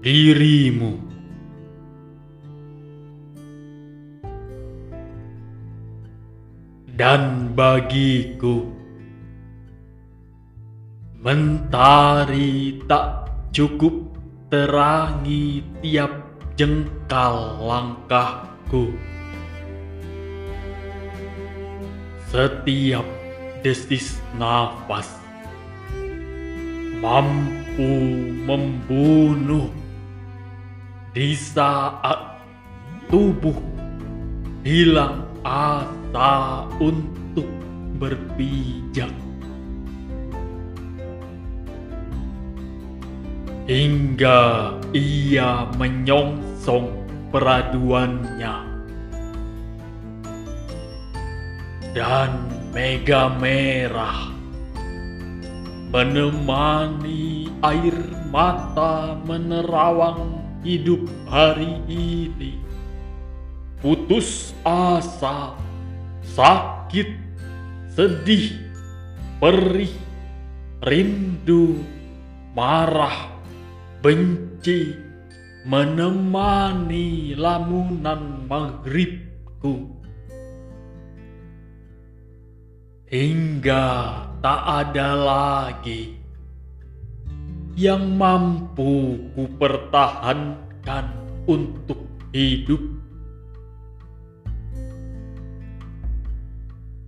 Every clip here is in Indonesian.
dirimu. Dan bagiku, mentari tak cukup terangi tiap jengkal langkahku. Setiap desis nafas mampu membunuh di saat tubuh hilang asa untuk berpijak. Hingga ia menyongsong peraduannya. Dan mega merah menemani air mata menerawang hidup hari ini. Putus asa, sakit, sedih, perih, rindu, marah, benci, menemani lamunan maghribku. Hingga tak ada lagi yang mampu kupertahankan untuk hidup.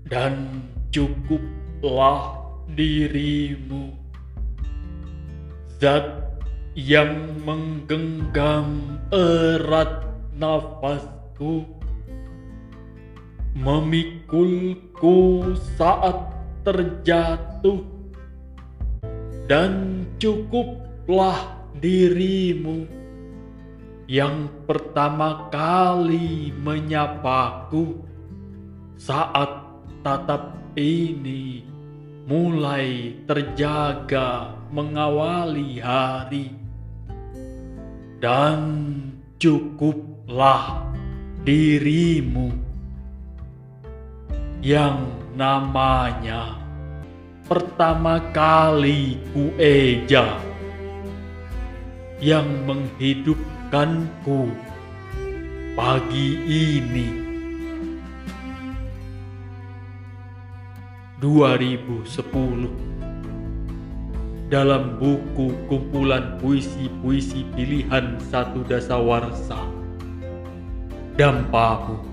Dan cukuplah dirimu, zat yang menggenggam erat nafasku memikulku saat terjatuh dan cukuplah dirimu. Yang pertama kali menyapaku saat tatap ini mulai terjaga mengawali hari. Dan cukuplah dirimu. Yang namanya pertama kali kueja yang menghidupkanku pagi ini. 2010 dalam buku kumpulan puisi-puisi pilihan satu dasawarsa Dampamu